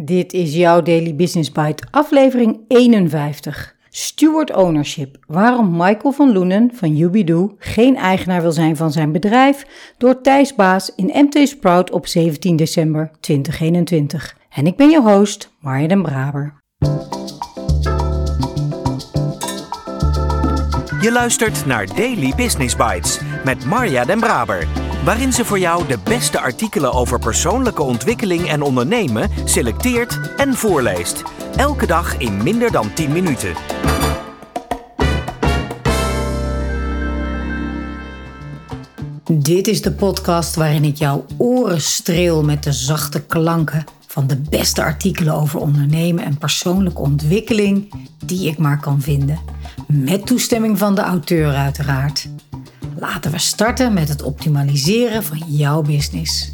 Dit is jouw Daily Business Bite, aflevering 51. Steward Ownership. Waarom Michael van Loenen van Ubidoo geen eigenaar wil zijn van zijn bedrijf door Thijs Baas in MT Sprout op 17 december 2021. En ik ben je host, Marja den Braber. Je luistert naar Daily Business Bites met Marja den Braber waarin ze voor jou de beste artikelen over persoonlijke ontwikkeling en ondernemen selecteert en voorleest. Elke dag in minder dan 10 minuten. Dit is de podcast waarin ik jouw oren streel met de zachte klanken van de beste artikelen over ondernemen en persoonlijke ontwikkeling die ik maar kan vinden. Met toestemming van de auteur uiteraard. Laten we starten met het optimaliseren van jouw business.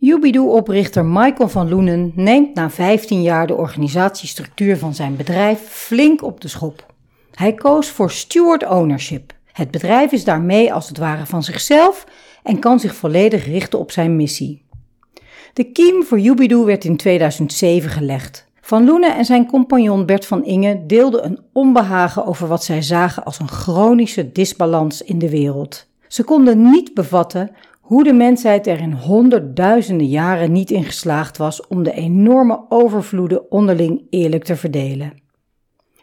Ubidoo-oprichter Michael van Loenen neemt na 15 jaar de organisatiestructuur van zijn bedrijf flink op de schop. Hij koos voor steward ownership. Het bedrijf is daarmee als het ware van zichzelf en kan zich volledig richten op zijn missie. De kiem voor Ubidoo werd in 2007 gelegd. Van Loenen en zijn compagnon Bert van Inge deelden een onbehagen over wat zij zagen als een chronische disbalans in de wereld. Ze konden niet bevatten hoe de mensheid er in honderdduizenden jaren niet in geslaagd was om de enorme overvloeden onderling eerlijk te verdelen.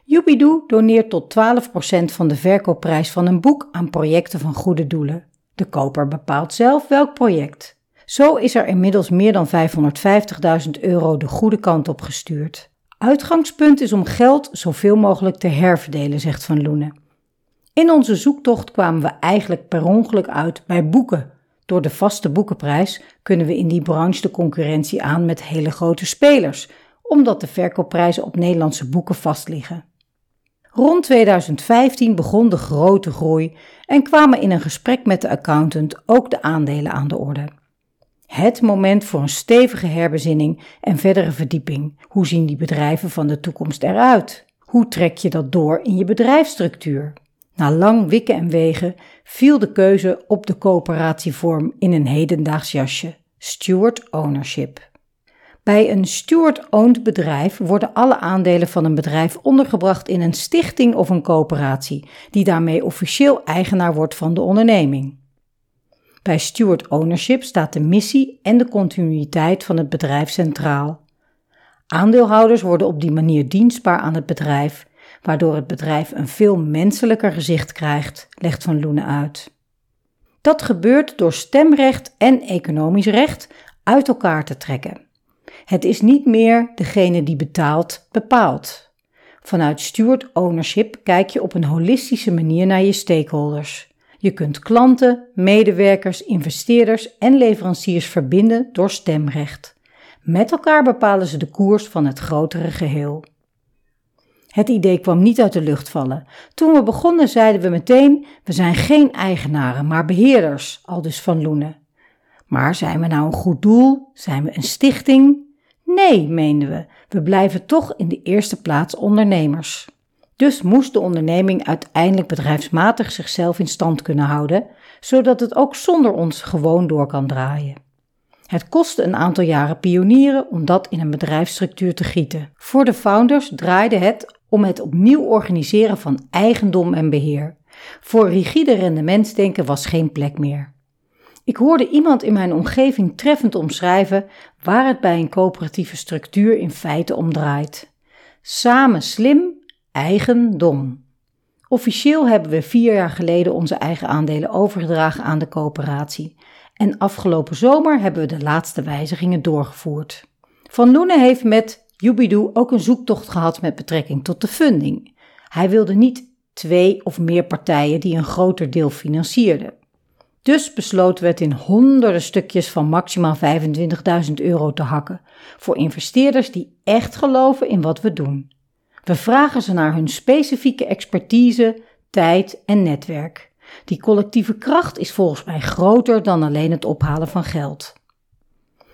Jubidoo doneert tot 12% van de verkoopprijs van een boek aan projecten van goede doelen. De koper bepaalt zelf welk project. Zo is er inmiddels meer dan 550.000 euro de goede kant op gestuurd. Uitgangspunt is om geld zoveel mogelijk te herverdelen, zegt Van Loenen. In onze zoektocht kwamen we eigenlijk per ongeluk uit bij boeken. Door de vaste boekenprijs kunnen we in die branche de concurrentie aan met hele grote spelers, omdat de verkoopprijzen op Nederlandse boeken vastliggen. Rond 2015 begon de grote groei en kwamen in een gesprek met de accountant ook de aandelen aan de orde. Het moment voor een stevige herbezinning en verdere verdieping. Hoe zien die bedrijven van de toekomst eruit? Hoe trek je dat door in je bedrijfsstructuur? Na lang wikken en wegen viel de keuze op de coöperatievorm in een hedendaags jasje: steward ownership. Bij een steward-owned bedrijf worden alle aandelen van een bedrijf ondergebracht in een stichting of een coöperatie, die daarmee officieel eigenaar wordt van de onderneming. Bij steward ownership staat de missie en de continuïteit van het bedrijf centraal. Aandeelhouders worden op die manier dienstbaar aan het bedrijf, waardoor het bedrijf een veel menselijker gezicht krijgt, legt Van Loenen uit. Dat gebeurt door stemrecht en economisch recht uit elkaar te trekken. Het is niet meer degene die betaalt, bepaalt. Vanuit steward ownership kijk je op een holistische manier naar je stakeholders. Je kunt klanten, medewerkers, investeerders en leveranciers verbinden door stemrecht. Met elkaar bepalen ze de koers van het grotere geheel. Het idee kwam niet uit de lucht vallen. Toen we begonnen zeiden we meteen: we zijn geen eigenaren, maar beheerders, aldus van Loenen. Maar zijn we nou een goed doel? Zijn we een stichting? Nee, meenden we. We blijven toch in de eerste plaats ondernemers. Dus moest de onderneming uiteindelijk bedrijfsmatig zichzelf in stand kunnen houden, zodat het ook zonder ons gewoon door kan draaien. Het kostte een aantal jaren pionieren om dat in een bedrijfsstructuur te gieten. Voor de founders draaide het om het opnieuw organiseren van eigendom en beheer. Voor rigide rendementsdenken was geen plek meer. Ik hoorde iemand in mijn omgeving treffend omschrijven waar het bij een coöperatieve structuur in feite om draait. Samen slim eigendom. Officieel hebben we vier jaar geleden onze eigen aandelen overgedragen aan de coöperatie. En afgelopen zomer hebben we de laatste wijzigingen doorgevoerd. Van Loenen heeft met Jubidoo ook een zoektocht gehad met betrekking tot de funding. Hij wilde niet twee of meer partijen die een groter deel financierden. Dus besloten we het in honderden stukjes van maximaal 25.000 euro te hakken voor investeerders die echt geloven in wat we doen. We vragen ze naar hun specifieke expertise, tijd en netwerk. Die collectieve kracht is volgens mij groter dan alleen het ophalen van geld.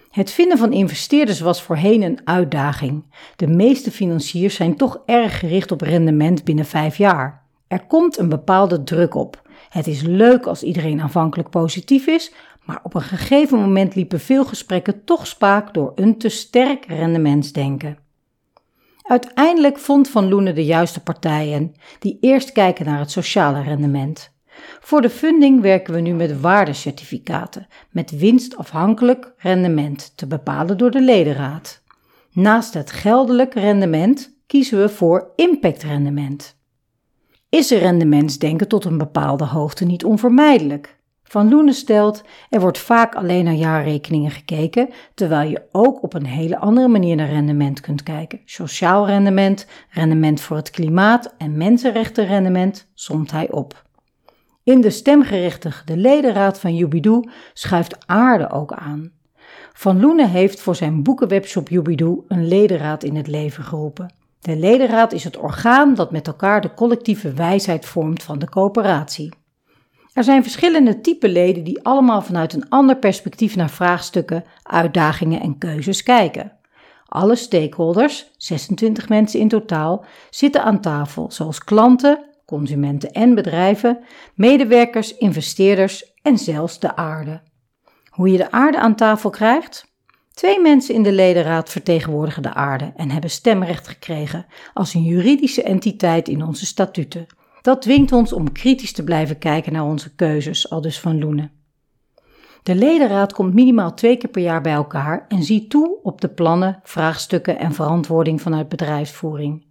Het vinden van investeerders was voorheen een uitdaging. De meeste financiers zijn toch erg gericht op rendement binnen vijf jaar. Er komt een bepaalde druk op. Het is leuk als iedereen aanvankelijk positief is, Maar op een gegeven moment liepen veel gesprekken toch spaak door een te sterk rendementsdenken. Uiteindelijk vond Van Loenen de juiste partijen, die eerst kijken naar het sociale rendement. Voor de funding werken we nu met waardecertificaten, met winstafhankelijk rendement te bepalen door de ledenraad. Naast het geldelijk rendement kiezen we voor impactrendement. Is er rendementsdenken tot een bepaalde hoogte niet onvermijdelijk? Van Loenen stelt, er wordt vaak alleen naar jaarrekeningen gekeken, terwijl je ook op een hele andere manier naar rendement kunt kijken. Sociaal rendement, rendement voor het klimaat en mensenrechtenrendement somt hij op. In de stemgerechtigde ledenraad van Jubidoe schuift aarde ook aan. Van Loenen heeft voor zijn boekenwebshop Jubidoe een ledenraad in het leven geroepen. De ledenraad is het orgaan dat met elkaar de collectieve wijsheid vormt van de coöperatie. Er zijn verschillende typen leden die allemaal vanuit een ander perspectief naar vraagstukken, uitdagingen en keuzes kijken. Alle stakeholders, 26 mensen in totaal, zitten aan tafel, zoals klanten, consumenten en bedrijven, medewerkers, investeerders en zelfs de aarde. Hoe je de aarde aan tafel krijgt? Twee mensen in de ledenraad vertegenwoordigen de aarde en hebben stemrecht gekregen als een juridische entiteit in onze statuten. Dat dwingt ons om kritisch te blijven kijken naar onze keuzes, al dus van Loenen. De ledenraad komt minimaal twee keer per jaar bij elkaar en ziet toe op de plannen, vraagstukken en verantwoording vanuit bedrijfsvoering.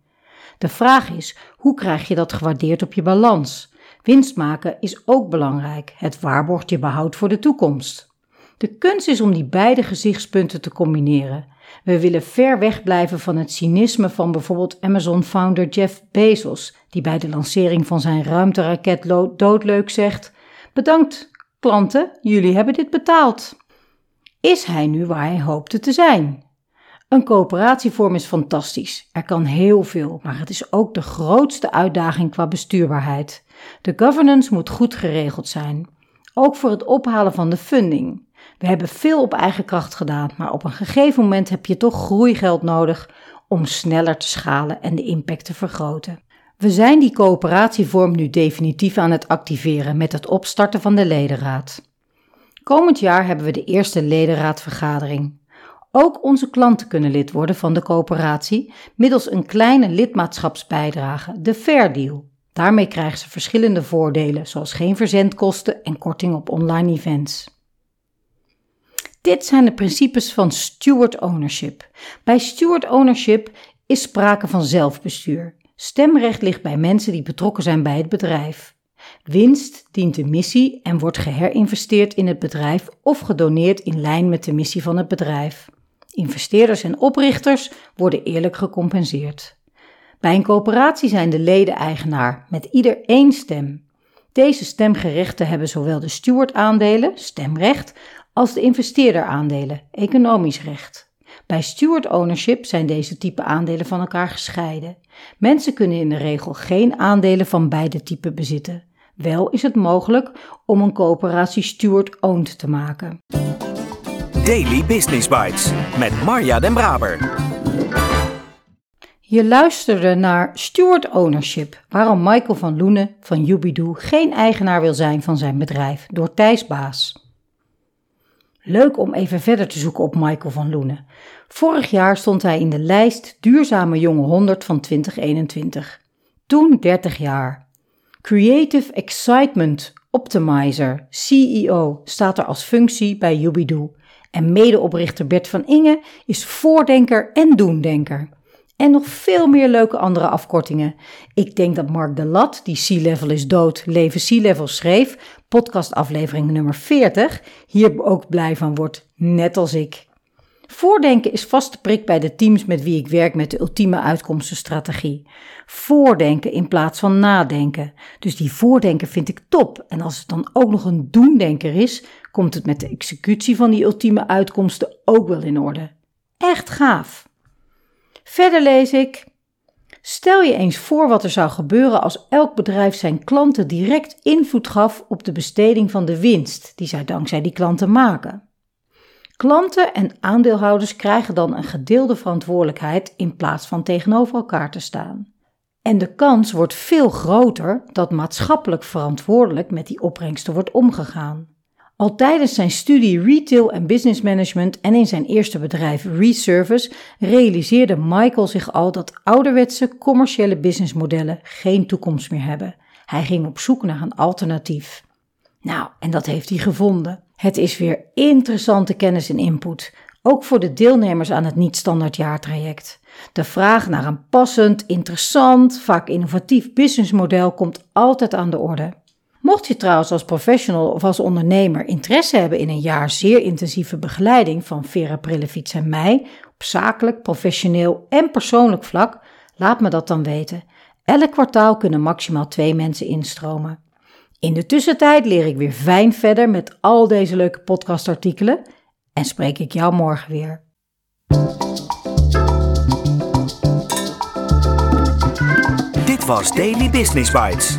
De vraag is: hoe krijg je dat gewaardeerd op je balans? Winst maken is ook belangrijk. Het waarborgt je behoud voor de toekomst. De kunst is om die beide gezichtspunten te combineren. We willen ver weg blijven van het cynisme van bijvoorbeeld Amazon-founder Jeff Bezos, die bij de lancering van zijn ruimteraket doodleuk zegt: Bedankt, klanten, jullie hebben dit betaald. Is hij nu waar hij hoopte te zijn? Een coöperatievorm is fantastisch. Er kan heel veel, maar het is ook de grootste uitdaging qua bestuurbaarheid. De governance moet goed geregeld zijn. Ook voor het ophalen van de funding. We hebben veel op eigen kracht gedaan, maar op een gegeven moment heb je toch groeigeld nodig om sneller te schalen en de impact te vergroten. We zijn die coöperatievorm nu definitief aan het activeren met het opstarten van de ledenraad. Komend jaar hebben we de eerste ledenraadvergadering. Ook onze klanten kunnen lid worden van de coöperatie middels een kleine lidmaatschapsbijdrage, de Fair Deal. Daarmee krijgen ze verschillende voordelen, zoals geen verzendkosten en korting op online events. Dit zijn de principes van steward ownership. Bij steward ownership is sprake van zelfbestuur. Stemrecht ligt bij mensen die betrokken zijn bij het bedrijf. Winst dient de missie en wordt geherinvesteerd in het bedrijf of gedoneerd in lijn met de missie van het bedrijf. Investeerders en oprichters worden eerlijk gecompenseerd. Bij een coöperatie zijn de leden eigenaar, met ieder één stem. Deze stemgerechten hebben zowel de steward-aandelen, stemrecht, als de investeerder-aandelen, economisch recht. Bij steward ownership zijn deze type aandelen van elkaar gescheiden. Mensen kunnen in de regel geen aandelen van beide typen bezitten. Wel is het mogelijk om een coöperatie steward-owned te maken. Daily Business Bites met Marja Den Braber. Je luisterde naar Steward Ownership, waarom Michael van Loenen van Jubidoe geen eigenaar wil zijn van zijn bedrijf, door Thijs Baas. Leuk om even verder te zoeken op Michael van Loenen. Vorig jaar stond hij in de lijst Duurzame Jonge 100 van 2021. Toen 30 jaar. Creative Excitement Optimizer, CEO, staat er als functie bij Jubidoe. En medeoprichter Bert van Inge is voordenker en doendenker. En nog veel meer leuke andere afkortingen. Ik denk dat Mark de Lat, die Sea Level is dood, leven Sea Level schreef, podcastaflevering nummer 40, hier ook blij van wordt, net als ik. Voordenken is vaste prik bij de teams met wie ik werk met de ultieme uitkomstenstrategie. Voordenken in plaats van nadenken. Dus die voordenken vind ik top. En als het dan ook nog een doendenker is, komt het met de executie van die ultieme uitkomsten ook wel in orde. Echt gaaf. Verder lees ik. Stel je eens voor wat er zou gebeuren als elk bedrijf zijn klanten direct invloed gaf op de besteding van de winst die zij dankzij die klanten maken. Klanten en aandeelhouders krijgen dan een gedeelde verantwoordelijkheid in plaats van tegenover elkaar te staan. En de kans wordt veel groter dat maatschappelijk verantwoordelijk met die opbrengsten wordt omgegaan. Al tijdens zijn studie Retail en Business Management en in zijn eerste bedrijf Reservice realiseerde Michael zich al dat ouderwetse commerciële businessmodellen geen toekomst meer hebben. Hij ging op zoek naar een alternatief. Nou, en dat heeft hij gevonden. Het is weer interessante kennis en input, ook voor de deelnemers aan het niet-standaard jaartraject. De vraag naar een passend, interessant, vaak innovatief businessmodel komt altijd aan de orde. Mocht je trouwens als professional of als ondernemer interesse hebben in een jaar zeer intensieve begeleiding van Vera Prillefiets en mij, op zakelijk, professioneel en persoonlijk vlak, laat me dat dan weten. Elk kwartaal kunnen maximaal twee mensen instromen. In de tussentijd leer ik weer fijn verder met al deze leuke podcastartikelen en spreek ik jou morgen weer. Dit was Daily Business Bites.